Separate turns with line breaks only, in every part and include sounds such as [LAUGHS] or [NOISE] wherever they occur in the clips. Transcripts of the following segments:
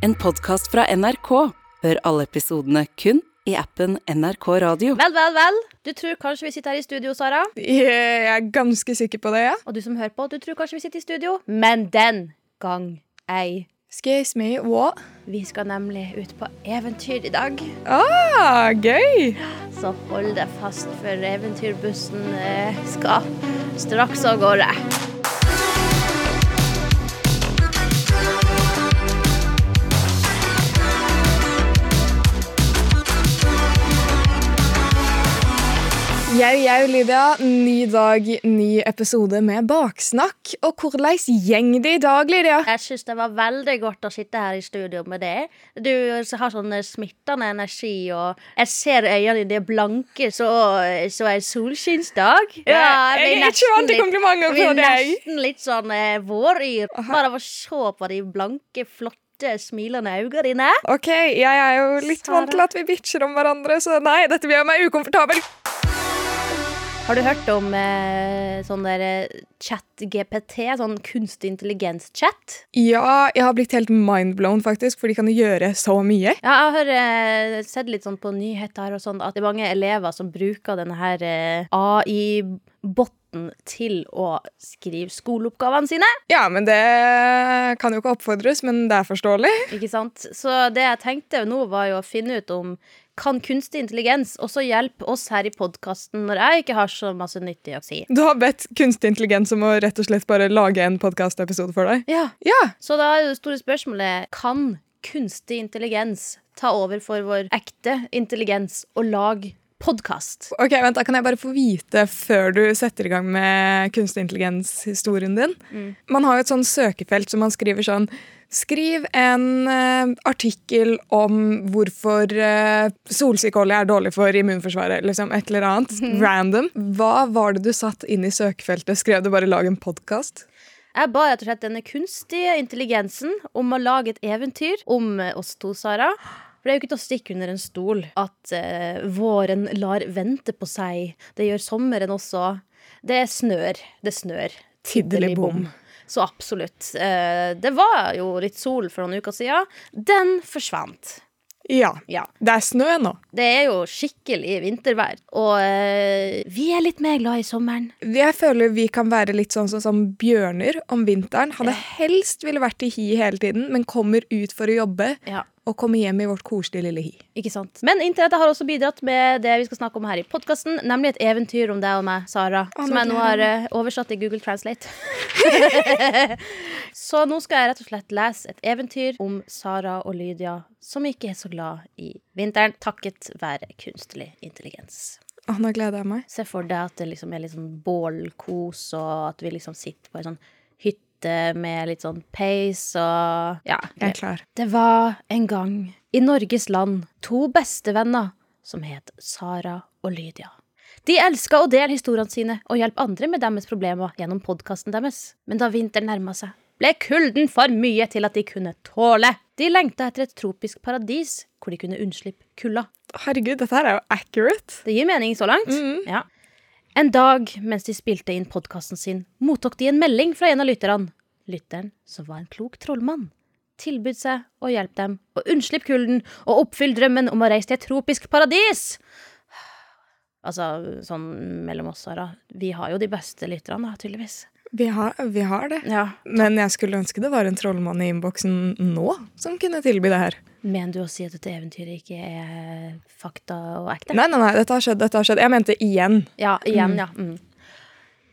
En podkast fra NRK. Hør alle episodene kun i appen NRK Radio.
Vel, vel, vel. Du tror kanskje vi sitter her i studio, Sara.
Jeg er ganske sikker på det, ja.
Og du som hører på, du tror kanskje vi sitter i studio. Men den gang ei.
Excuse me, what?
Vi skal nemlig ut på eventyr i dag.
Ah, gøy!
Så hold deg fast, for eventyrbussen eh, skal straks av gårde.
Jau, jau, Lydia. Ny dag, ny episode med baksnakk. Og hvordan gjeng det i dag, Lydia?
Jeg syns det var veldig godt å sitte her i studio med det. Du har sånn smittende energi, og jeg ser øynene dine blanke så, så er solskinnsdag.
Ja, jeg er ikke vant til komplimenter
Vi er nesten litt sånn eh, våryr. Bare av å se på de blanke, flotte, smilende øynene dine.
Ok, jeg er jo litt vant til at vi bitcher om hverandre, så nei, dette gjør meg ukomfortabel.
Har du hørt om eh, sånn der eh, chat-GPT? Sånn kunstig intelligens-chat?
Ja, jeg har blitt helt mindblown, faktisk, for de kan jo gjøre så mye.
Ja, jeg har eh, sett litt sånn på nyheter og sånn at det er mange elever som bruker denne her eh, AI-botten til å skrive skoleoppgavene sine.
Ja, men det kan jo ikke oppfordres, men det er forståelig.
Ikke sant? Så det jeg tenkte nå, var jo å finne ut om kan kunstig intelligens også hjelpe oss her i podkasten når jeg ikke har så masse nyttig å si?
Du har bedt kunstig intelligens om å rett og slett bare lage en podkastepisode for deg.
Ja.
Ja,
Så da er det store spørsmålet Kan kunstig intelligens ta over for vår ekte intelligens og lage podkast?
Ok, vent da, Kan jeg bare få vite før du setter i gang med kunstig intelligens-historien din? Man har jo et sånn søkefelt som man skriver sånn Skriv en uh, artikkel om hvorfor uh, solsikkeolje er dårlig for immunforsvaret. liksom Et eller annet. Random. Hva var det du satt inn i søkefeltet? Skrev du bare 'lag en podkast'?
Jeg ba rett og slett denne kunstige intelligensen om å lage et eventyr om eh, oss to, Sara. For det er jo ikke til å stikke under en stol at uh, våren lar vente på seg. Det gjør sommeren også. Det snør. Det snør.
Tiddelig bom.
Så absolutt. Eh, det var jo litt sol for noen uker siden. Den forsvant.
Ja.
Ja.
Det er snø nå.
Det er jo skikkelig vintervær. Og eh, vi er litt mer glad i sommeren.
Jeg føler vi kan være litt sånn som, som bjørner om vinteren. Hadde
Ja.
helst ville vært i hi hele tiden, men kommer ut for å jobbe
Ja.
Og komme hjem i vårt koselige lille hi.
Ikke sant? Men internettet har også bidratt med det vi skal snakke om her i podkasten, nemlig et eventyr om deg og meg, Sara.
Oh,
som jeg nå har eh, oversatt i Google Translate. [LAUGHS] så nå skal jeg rett og slett lese et eventyr om Sara og Lydia som ikke er så glad i vinteren, takket være kunstig intelligens.
Å, nå gleder jeg meg.
Se for deg at det liksom er litt sånn bålkos, og at vi liksom sitter på en sånn hytte med litt sånn pace og Ja.
Jeg er klar.
Det var en gang i Norges land to bestevenner som het Sara og Lydia. De elska å dele historiene sine og hjelpe andre med deres problemer gjennom podkasten deres. Men da vinteren nærma seg, ble kulden for mye til at de kunne tåle. De lengta etter et tropisk paradis hvor de kunne unnslippe kulda.
Herregud, dette her er jo accurate.
Det gir mening så langt. Ja. En dag mens de spilte inn podkasten sin, mottok de en melding fra en av lytterne. Lytteren, som var en klok trollmann, tilbød seg å hjelpe dem å unnslippe kulden og oppfylle drømmen om å reise til et tropisk paradis. [SIGHS] Altså, sånn mellom oss, Sara. Vi har jo de beste lytterne, tydeligvis.
Vi har, vi har det.
Ja.
Men jeg skulle ønske det var en trollmann i innboksen nå som kunne tilby det her.
Mener du å si at dette eventyret ikke er fakta og ekte?
Nei, nei, nei, dette har skjedd. dette har skjedd. Jeg mente igjen.
Ja, igjen, ja. Mm.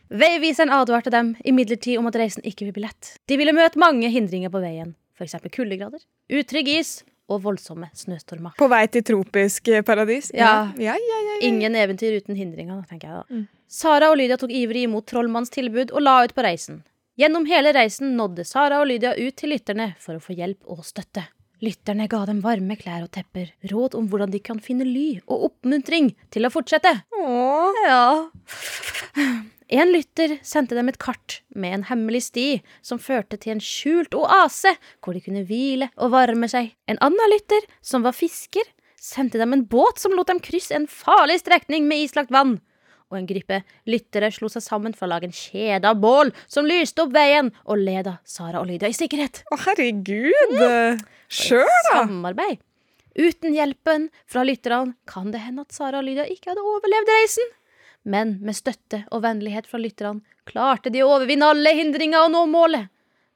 Veiviseren advarte dem imidlertid om at reisen ikke vil bli lett. De ville møte mange hindringer på veien, f.eks. kuldegrader, utrygg is og voldsomme snøstormer.
På vei til tropisk eh, paradis.
Ja.
ja, ja, ja.
Ingen eventyr uten hindringer, tenker jeg da. Sara og Lydia tok ivrig imot trollmannens tilbud og la ut på reisen. Gjennom hele reisen nådde Sara og Lydia ut til lytterne for å få hjelp og støtte. Lytterne ga dem varme klær og tepper, råd om hvordan de kan finne ly og oppmuntring til å fortsette.
Åh.
Ja. En lytter sendte dem et kart med en hemmelig sti som førte til en skjult oase hvor de kunne hvile og varme seg. En annen lytter, som var fisker, sendte dem en båt som lot dem krysse en farlig strekning med islagt vann. og en gruppe lyttere slo seg sammen for å lage en kjede av bål som lyste opp veien og leda Sara og Lydia i sikkerhet.
Å, herregud! Sjøl, da!
Samarbeid. Uten hjelpen fra lytterne kan det hende at Sara og Lydia ikke hadde overlevd reisen. Men med støtte og vennlighet fra lytterne klarte de å overvinne alle hindringer og nå målet.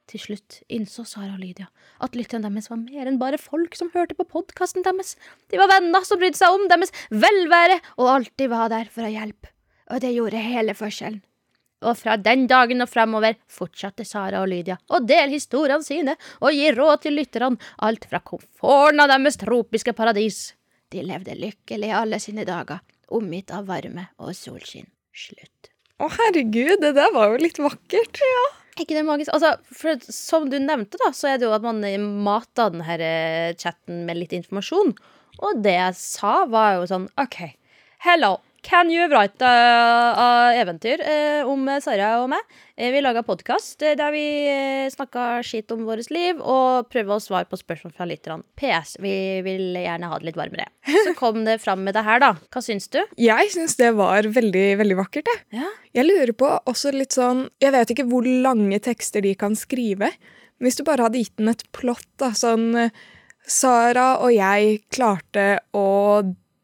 Til slutt innså Sara og Lydia at lytterne deres var mer enn bare folk som hørte på podkasten deres. De var venner som brydde seg om deres velvære og alltid var der for å hjelpe. Og det gjorde hele forskjellen. Og fra den dagen og fremover fortsatte Sara og Lydia å dele historiene sine og gi råd til lytterne, alt fra komforten av deres tropiske paradis. De levde lykkelig alle sine dager, omgitt av varme og solskinn. Slutt.
Å, herregud, det der var jo litt vakkert. Ja.
Ikke det magisk? Altså, for som du nevnte, da, så er det jo at man mata den her eh, chatten med litt informasjon. Og det jeg sa, var jo sånn OK, hello. Can you write uh, eventyr uh, om Sara og meg? Uh, vi laga podkast der vi uh, snakka skitt om vårt liv og prøvde å svare på spørsmål fra lytterne. PS. Vi vil gjerne ha det litt varmere. Så kom det fram med det her, da. Hva syns du?
Jeg syns det var veldig, veldig vakkert, jeg.
Ja.
Jeg lurer på også litt sånn Jeg vet ikke hvor lange tekster de kan skrive. Men hvis du bare hadde gitt den et plott, da, sånn Sara og jeg klarte å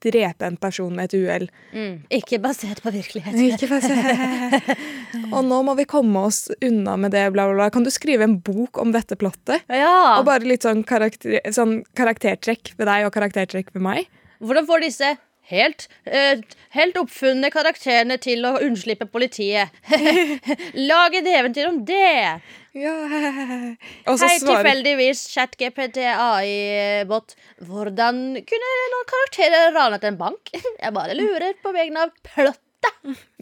drepe en person med et uhell.
Mm. Ikke basert på virkelighet.
Ikke basert. [LAUGHS] og nå må vi komme oss unna med det, bla, bla, bla. Kan du skrive en bok om dette plottet?
Ja.
Og bare litt sånn, karakter, sånn karaktertrekk ved deg og karaktertrekk ved meg?
Hvordan får disse helt, uh, helt oppfunne karakterene til å unnslippe politiet? [LAUGHS] Lag et eventyr om det!
Ja. Og så
Hei,
svarer
tilfeldigvis ChatGPT AI-bot. Hvordan kunne noen karakterer ranet en bank? [LAUGHS] Jeg bare lurer på vegne av plottet.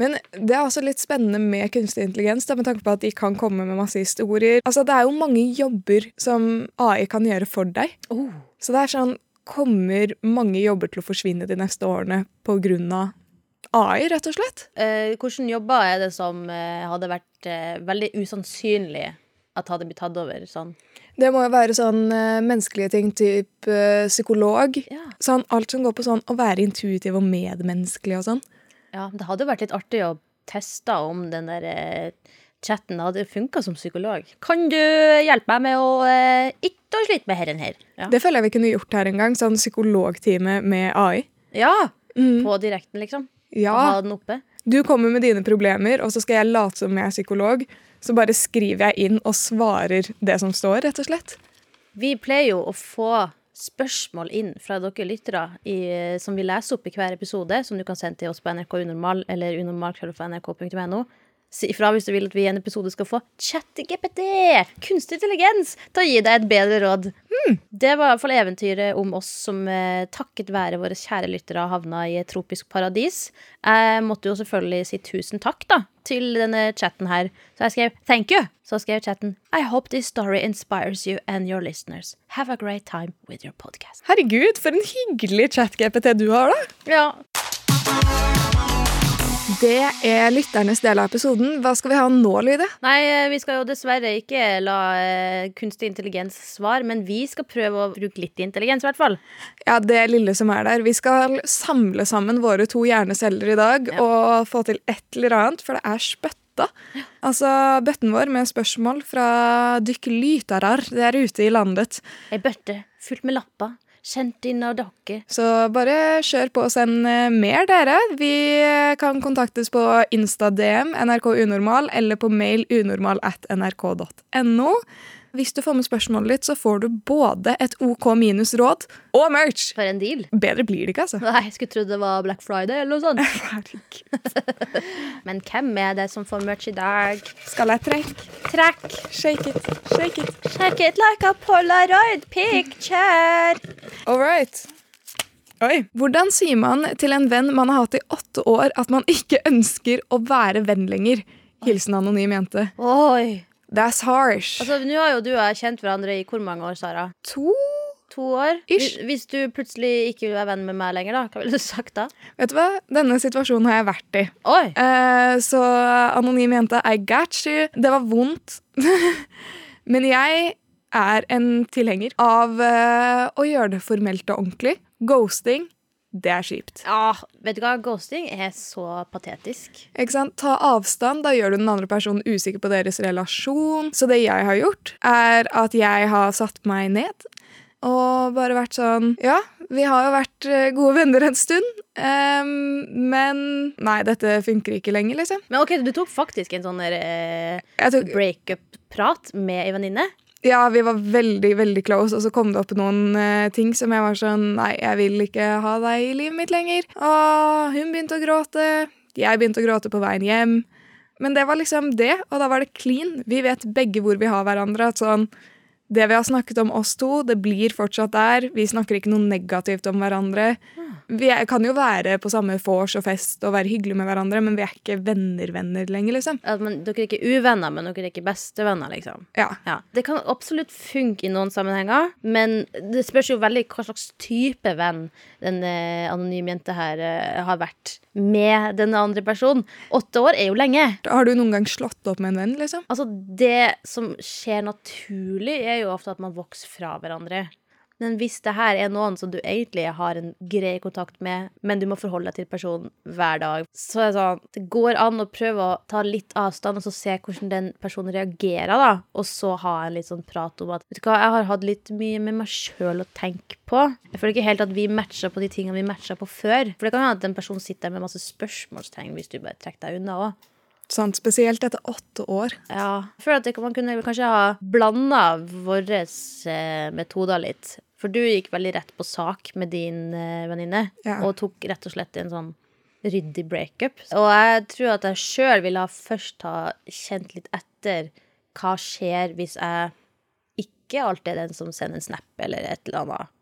Men det er også litt spennende med kunstig intelligens, da, med tanke på at de kan komme med masse historier. Altså, Det er jo mange jobber som AI kan gjøre for deg.
Oh.
Så det er sånn Kommer mange jobber til å forsvinne de neste årene pga. AI, rett og slett?
Eh, hvilke jobber er det som eh, hadde vært eh, veldig usannsynlig at hadde blitt tatt over? Sånn?
Det må jo være sånn eh, menneskelige ting, typ eh, psykolog.
Ja.
Sånn, alt som går på sånn å være intuitiv og medmenneskelig og sånn.
ja, det hadde vært litt artig å teste om den der eh, chatten hadde funka som psykolog. Kan du hjelpe meg med å eh, ikke slite med herren her? Ja.
Det føler jeg vi kunne gjort her en gang. Sånn psykologtime med AI.
ja.
Mm.
På direkten, liksom. Og
Ja,
ha den oppe.
Du kommer med dine problemer, og så skal jeg late som jeg er psykolog. Så bare skriver jeg inn og svarer det som står, rett og slett.
Vi pleier jo å få spørsmål inn fra dere lyttere i, som vi leser opp i hver episode, som du kan sende til oss på NRK Unormal eller unormal.nrk.no. Si ifra hvis du vil at vi i en episode skal få ChatGPT, kunstig intelligens, til å gi deg et bedre råd. Det var i hvert fall eventyret om oss som eh, takket være våre kjære lyttere havna i et tropisk paradis. Jeg måtte jo selvfølgelig si tusen takk da, til denne chatten her. Så jeg skrev 'thank you'. Så skrev chatten 'I hope this story inspires you and your listeners. Have a great time with your podcast'.
Herregud, for en hyggelig chat-GPT du har, da.
Ja,
Det er lytternes del av episoden. Hva skal vi ha nå, Lyde?
Nei, eh, vi skal jo dessverre ikke la eh, kunstig intelligens svare, men vi skal prøve å bruke litt intelligens, i hvert fall.
Ja, det lille som er der. Vi skal samle sammen våre to hjerneceller i dag
Ja.
og få til et eller annet, for det er spøtta. Altså bøtten vår med spørsmål fra dykk lytarar der ute i landet.
Ei bøtte fullt med lapper, sendt inn av dere.
Så bare kjør på og send eh, mer, dere. Vi kan kontaktes på Insta-DM, NRK Unormal, eller på mail unormal at nrk.no. Hvis du får med spørsmålet ditt, så får du både et OK minus råd og merch.
For en deal.
Bedre blir det ikke, altså.
Nei, jeg skulle trodd det var Black Friday eller noe sånt. [LAUGHS] Men hvem er det som får merch i dag?
Skal jeg trekke?
Trekk.
Shake it, shake it.
Shake it like a polaroid picture.
All right. Oi. Hvordan sier man til en venn man har hatt i åtte år, at man ikke ønsker å være venn lenger? Hilsen anonym jente.
Oi.
That's harsh.
Altså, Nå har jo du og jeg kjent hverandre i hvor mange år, Sara?
to
To år?
Ish.
Hvis, du plutselig ikke vil være venn med meg lenger, da, hva ville du sagt da?
Vet du hva? Denne situasjonen har jeg vært i. Eh, så anonym jente, I got you. Det var vondt. [LAUGHS] Men jeg er en tilhenger av eh, å gjøre det formelt og ordentlig. Ghosting, det er kjipt.
Ja, vet du hva? Ghosting er så patetisk.
Ikke sant? Ta avstand, da gjør du den andre personen usikker på deres relasjon. Så det jeg har gjort, er at jeg har satt meg ned og bare vært sånn Ja, vi har jo vært eh, gode venner en stund, um, men Nei, dette funker ikke lenger, liksom.
Men ok, du tok faktisk en sånn
uh,
breakup-prat med ei venninne?
Ja, vi var veldig, veldig close, og så kom det opp noen uh, ting som jeg var sånn Nei, jeg vil ikke ha deg i livet mitt lenger. Og hun begynte å gråte. Jeg begynte å gråte på veien hjem. Men det var liksom det, og da var det clean. Vi vet begge hvor vi har hverandre. at sånn det vi har snakket om oss to, det blir fortsatt der. Vi snakker ikke noe negativt om hverandre. Vi kan jo være på samme vors og fest og være hyggelige med hverandre, men vi er ikke venner-venner lenger, liksom.
Ja, men dere er ikke uvenner, men dere er ikke bestevenner, liksom.
Ja.
ja. Det kan absolutt funke i noen sammenhenger, men det spørs jo veldig hva slags type venn den eh, anonyme jenta her eh, har vært med denne andre personen. Åtte år er jo lenge.
Har du noen gang slått opp med en venn, liksom?
Altså, det som skjer naturlig, er jo ofte at man vokser fra hverandre. Men hvis det her er noen som du egentlig har en grei kontakt med, men du må forholde deg til personen hver dag, så er det sånn Det går an å prøve å ta litt avstand og så se hvordan den personen reagerer, da. Og så ha en litt sånn prat om at Vet du hva, jeg har hatt litt mye med meg sjøl å tenke på. Jeg føler ikke helt at vi matcher på de tingene vi matcha på før. For det kan hende at en person sitter med masse spørsmålstegn hvis du bare trekker deg unna òg.
Sånn, spesielt etter åtte år.
Ja. Jeg føler at man kunne kanskje ha blanda våre eh, metoder litt. For du gikk veldig rett på sak med din uh, venninne, ja. og tok rett og slett en sånn ryddig breakup. Og jeg tror at jeg sjøl ville ha først ha kjent litt etter hva skjer hvis jeg ikke alltid er den som sender en snap eller et eller annet.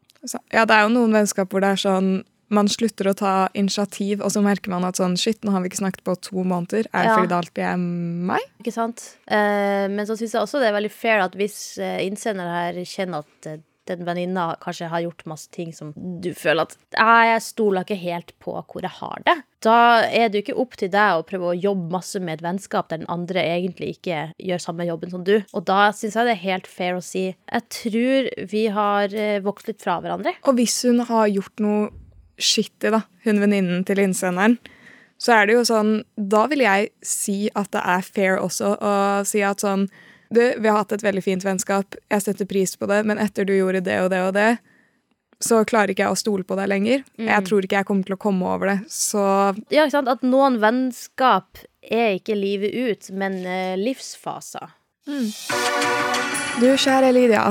Ja, det er jo noen vennskap hvor det er sånn man slutter å ta initiativ, og så merker man at sånn Shit, nå har vi ikke snakket på to måneder. Er det ja. fordi det alltid er meg?
Ikke sant. Eh, men så syns jeg også det er veldig fair at hvis eh, innsender her kjenner at eh, den venninna kanskje har gjort masse ting som du føler at jeg stoler ikke helt på hvor jeg har det. Da er det jo ikke opp til deg å prøve å jobbe masse med et vennskap der den andre egentlig ikke gjør samme jobben som du. Og da syns jeg det er helt fair å si jeg tror vi har eh, vokst litt fra hverandre.
Og hvis hun har gjort noe skittig, da, hun venninnen til innsenderen, så er det jo sånn Da vil jeg si at det er fair også å si at sånn du, vi har hatt et veldig fint vennskap, jeg setter pris på det, men etter du gjorde det og det og det, så klarer ikke jeg å stole på deg lenger. Mm. Jeg tror ikke jeg kommer til å komme over det, så
Ja, ikke sant. At noen vennskap er ikke livet ut, men uh, livsfaser.
Mm. Du, kjære Lydia.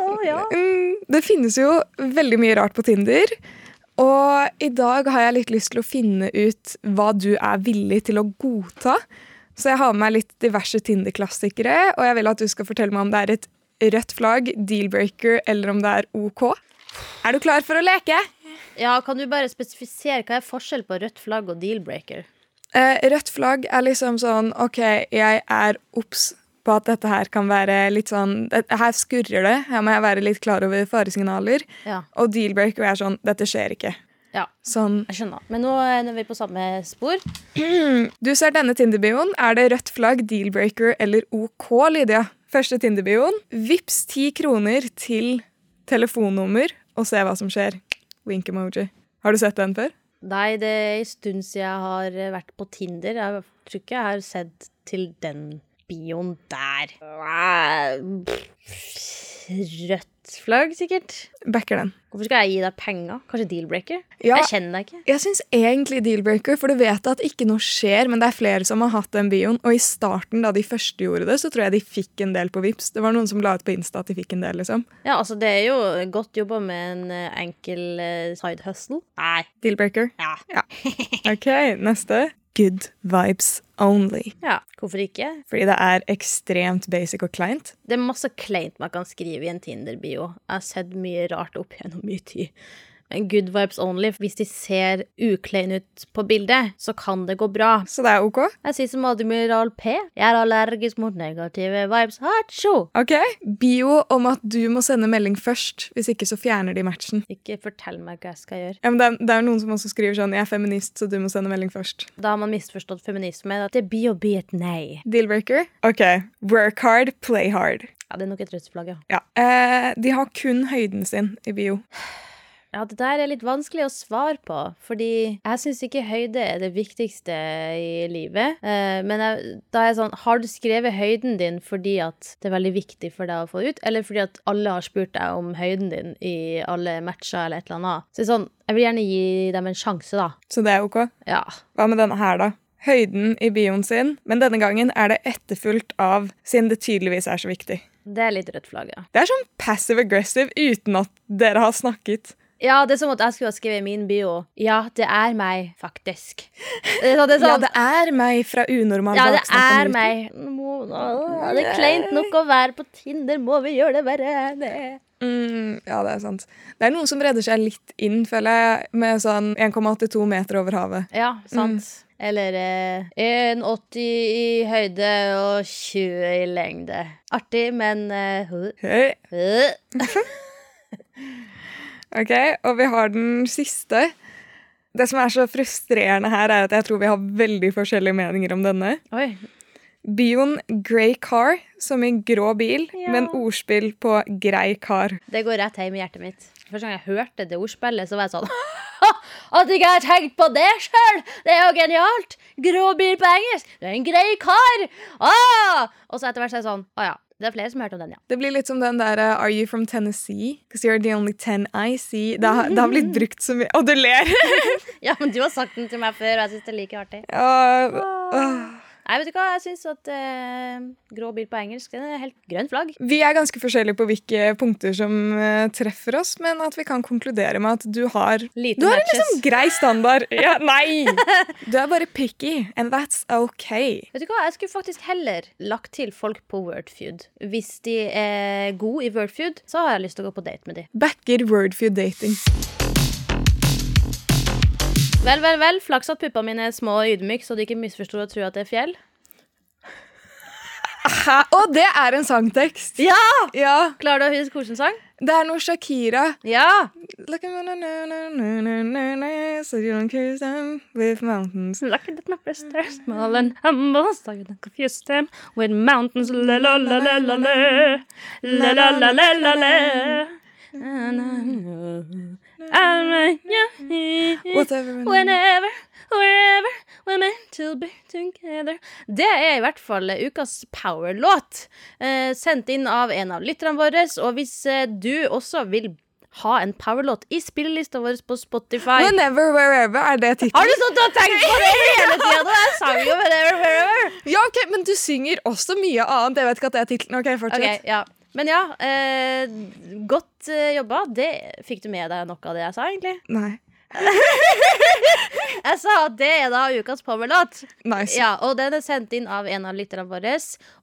Oh, ja.
mm, det finnes jo veldig mye rart på Tinder. Og i dag har jeg litt lyst til å finne ut hva du er villig til å godta. Så jeg har med meg litt diverse Tinder-klassikere, og jeg vil at du skal fortelle meg om det er et rødt flagg, deal-breaker, eller om det er OK. Er du klar for å leke?
Ja, Kan du bare spesifisere hva er forskjell på rødt flagg og deal-breaker?
Eh, rødt flagg er liksom sånn OK, jeg er obs på at dette her kan være litt sånn Her skurrer det. Her må jeg være litt klar over faresignaler.
Ja.
Og deal-breaker er sånn Dette skjer ikke.
Ja,
sånn.
jeg skjønner. Men nå er vi på samme spor. [CLEARS THROAT]
Du ser denne Tinder-bioen. Er det rødt flagg, deal-breaker eller OK, Lydia? Første Tinder-bioen. Vips ti kroner til telefonnummer og se hva som skjer. Wink-emoji. Har du sett den før?
Nei, det er en stund siden jeg har vært på Tinder. Jeg tror ikke jeg har sett til den bioen der. Rødt flagg, sikkert.
Backer den.
Hvorfor skal jeg gi deg penger? Kanskje deal-breaker?
Ja,
jeg kjenner deg ikke.
Jeg syns egentlig deal-breaker, for du vet at ikke noe skjer, men det er flere som har hatt den bioen. Og i starten, da de første gjorde det, så tror jeg de fikk en del på Vips. Det var noen som la ut på Insta at de fikk en del, liksom.
Ja, altså det er jo godt jobba med en eh, enkel uh, side hustle.
Nei. Deal-breaker?
Ja.
ja. OK, neste good vibes only.
Ja, hvorfor ikke?
Fordi det er ekstremt basic og kleint.
Det er masse kleint man kan skrive i en Tinder-bio. Jeg har sett mye rart opp gjennom mye tid good vibes only. Hvis de ser uklein ut på bildet, så kan det gå bra.
Så det er OK?
Jeg sier som Admiral P. Jeg er allergisk mot negative vibes. Hacho!
OK. Bio om at du må sende melding først. Hvis ikke så fjerner de matchen.
Ikke fortell meg hva jeg skal gjøre.
Ja, men det er, det er noen som også skriver sånn 'Jeg er feminist, så du må sende melding først'.
Da har man misforstått feminisme. At det blir å bli et nei.
Deal-breaker? OK. Work hard, play hard.
Ja, det er nok et rødt flagg, ja.
ja. Eh, de har kun høyden sin i bio.
Ja, det der er litt vanskelig å svare på, fordi jeg syns ikke høyde er det viktigste i livet. Eh, men jeg, da er jeg sånn Har du skrevet høyden din fordi at det er veldig viktig for deg å få ut, eller fordi at alle har spurt deg om høyden din i alle matcher eller et eller annet? Så det er sånn, jeg vil gjerne gi dem en sjanse, da.
Så det er ok?
Ja.
Hva med denne her, da? Høyden i bioen sin, men denne gangen er det etterfulgt av, siden det tydeligvis er så viktig.
Det er litt rødt flagg, ja.
Det er sånn passive aggressive uten at dere har snakket.
Ja, det er som at jeg skulle ha skrevet i min bio Ja, det er meg, faktisk. Det er sånn, det er
Ja,
sånn,
det er meg fra unormal
ja, det er meg. Må, å, det er kleint nok å være på Tinder, må vi gjøre det verre?
Mm, ja, det er sant. Det er noen som redder seg litt inn, føler jeg, med sånn 1,82 meter over havet.
Ja, sant. Eller eh, 1,80 i høyde og 20 i lengde. Artig, men eh. [LAUGHS] [LAUGHS]
Ok, og vi har den siste. Det som er så frustrerende her, er at jeg tror vi har veldig forskjellige meninger om denne.
Oi.
Bioen grey car, som i grå bil,
Ja.
en ordspill på grei kar.
Det går rett hjem i hjertet mitt. Første gang jeg hørte det ordspillet, så var jeg sånn [LAUGHS] At ikke jeg har tenkt på det sjøl! Det er jo genialt! Grå bil på engelsk! Du er en grei kar! Ah! Og så etter hvert så er jeg sånn Å ja. Det er flere som har hørt om den, ja.
Det blir litt som den der uh, Are you from Tennessee? Because you're the only ten I see. Det har, det har blitt brukt så mye Og du ler! [LAUGHS]
Ja, men du har sagt den til meg før, og jeg syns det er like artig.
Uh, åh.
Nei, vet du hva, jeg syns at eh, grå bil på engelsk, det er helt grønn flagg.
Vi er ganske forskjellige på hvilke punkter som eh, treffer oss, men at vi kan konkludere med at du har
Liten
Du har en liksom grei standard. [LAUGHS] Ja, nei! Du er bare picky, and that's okay.
Vet du hva, Jeg skulle faktisk heller lagt til folk på Wordfeud. Hvis de er gode i Wordfeud, så har jeg lyst til å gå på date med de.
Backer wordfeud dating.
Vel, vel, vel. Flaks at puppene mine er små og ydmyke, så de ikke misforstår og tror at det er fjell.
Hæ? Og det er en sangtekst!
Ja!
Ja,
Klarer du å huske hvilken sang?
Det er noe Shakira.
Ja!
Like at na, na, na, na, na, na, na, So you don't cruise them with mountains.
Lucky that my breasts are small and humble, so you don't confuse them with mountains. La la la la la la. La la la la la la.
Whatever.
Whenever, wherever we're meant to be together. Det er i hvert fall ukas powerlåt. Eh, sendt inn av en av lytterne våre. Og hvis eh, du også vil ha en powerlåt i spillelista vår på Spotify
Whenever, wherever er det
Har du at du har tenkt på det hele tida? Det er sang jo whenever, wherever.
Ja, ok, Men du synger også mye annet. Jeg vet ikke at det er tittelen. Ok, fortsett.
Okay, ja. Men ja, eh, godt eh, jobba. Det fikk du med deg noe av det jeg sa, egentlig?
Nei. [LAUGHS]
Jeg sa at det er da ukas powerlåt.
Nice.
Ja, og den er sendt inn av en av lytterne våre.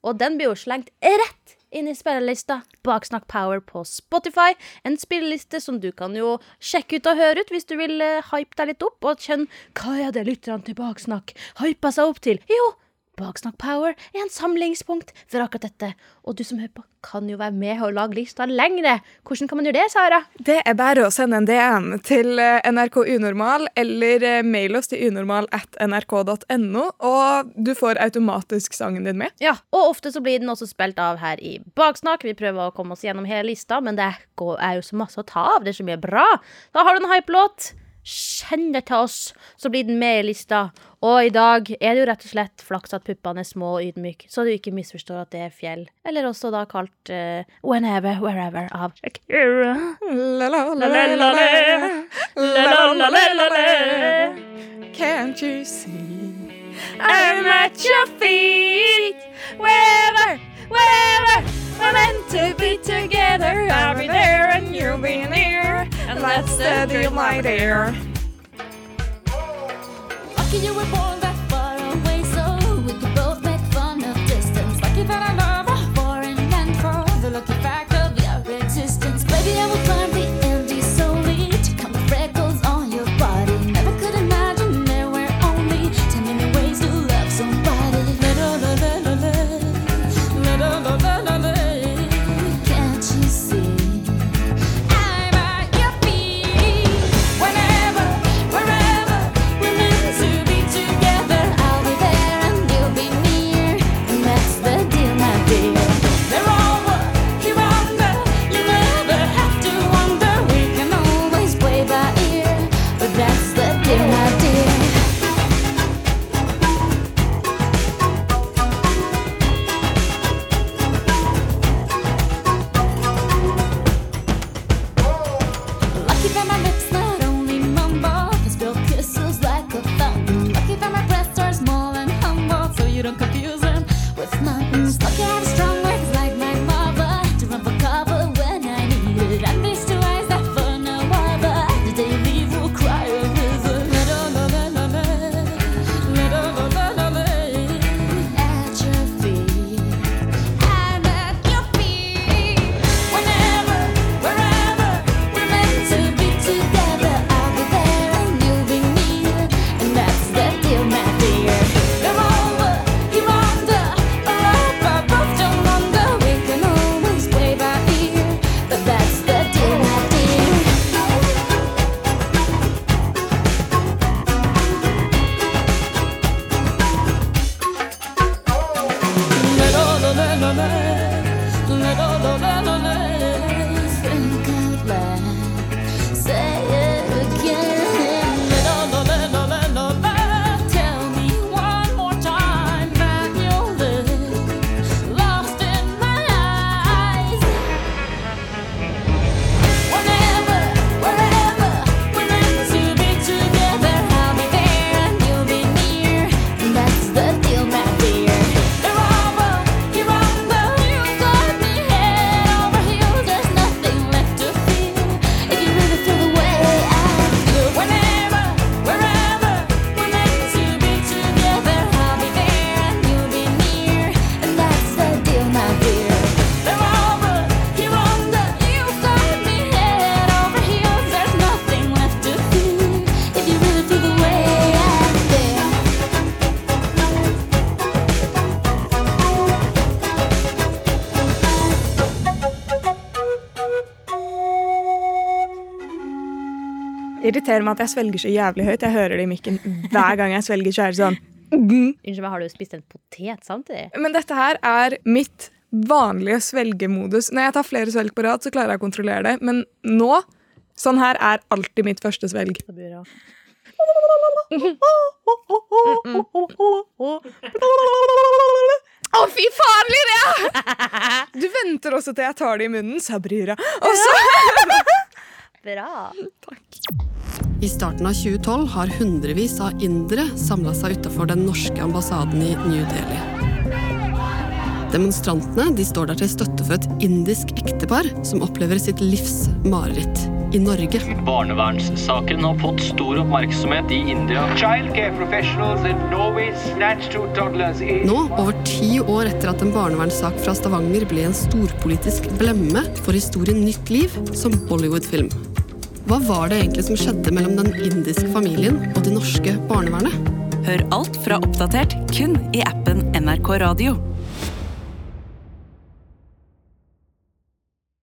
Og den blir jo slengt rett inn i spillelista Baksnakk Power på Spotify. En spilleliste som du kan jo sjekke ut og høre ut hvis du vil eh, hype deg litt opp og kjenne hva er det lytterne til Baksnakk hypa seg opp til. Jo, Baksnakk Power er en samlingspunkt for akkurat dette. Og du som hører på, kan jo være med og lage lista lengre. Hvordan kan man gjøre det, Sara?
Det er bare å sende en DM til eh, NRK Unormal eller eh, mail oss til unormal at nrk.no, og du får automatisk sangen din med.
Ja, og ofte så blir den også spilt av her i Baksnakk. Vi prøver å komme oss gjennom hele lista, men det er jo så masse å ta av. Det er så mye bra. Da har du en hypelåt. Send det til oss, så blir den med i lista. Og i dag er det jo rett og slett flaks at puppene er små og ydmyke, så du ikke misforstår at det er fjell. Eller også da kalt uh, Whenever, Wherever av Shakira.
Can't you see?
I'm at your feet. Wherever, wherever we're meant to be together. I'll be there and you'll be near. And that's the deal, my dear.
Lucky you were born
irriterer meg at jeg svelger så jævlig høyt. Jeg hører det i mikken hver gang jeg svelger. Så er det sånn.
Unnskyld meg, har du spist en potet samtidig?
Men dette her er mitt vanlige svelgemodus. Når jeg tar flere svelg på rad, så klarer jeg å kontrollere det. Men nå, sånn her er alltid mitt første svelg.
Det blir bra.
Å, fy faen, Linnea! Du venter også til jeg tar det i munnen, sa Bryra. Og så
Bra.
I starten av 2012 har hundrevis av indere samla seg utafor den norske ambassaden i New Delhi. Demonstrantene de står der til støtte for et indisk ektepar som opplever sitt livs mareritt i Norge.
Barnevernssaken har fått stor oppmerksomhet i India.
Childcare professionals in Norway snatched two toddlers in.
Nå, over ti år etter at en barnevernssak fra Stavanger ble en storpolitisk blemme, får historien nytt liv som Bollywood-film. Hva var det egentlig som skjedde mellom den indiske familien og det norske barnevernet?
Hør alt fra Oppdatert kun i appen NRK Radio.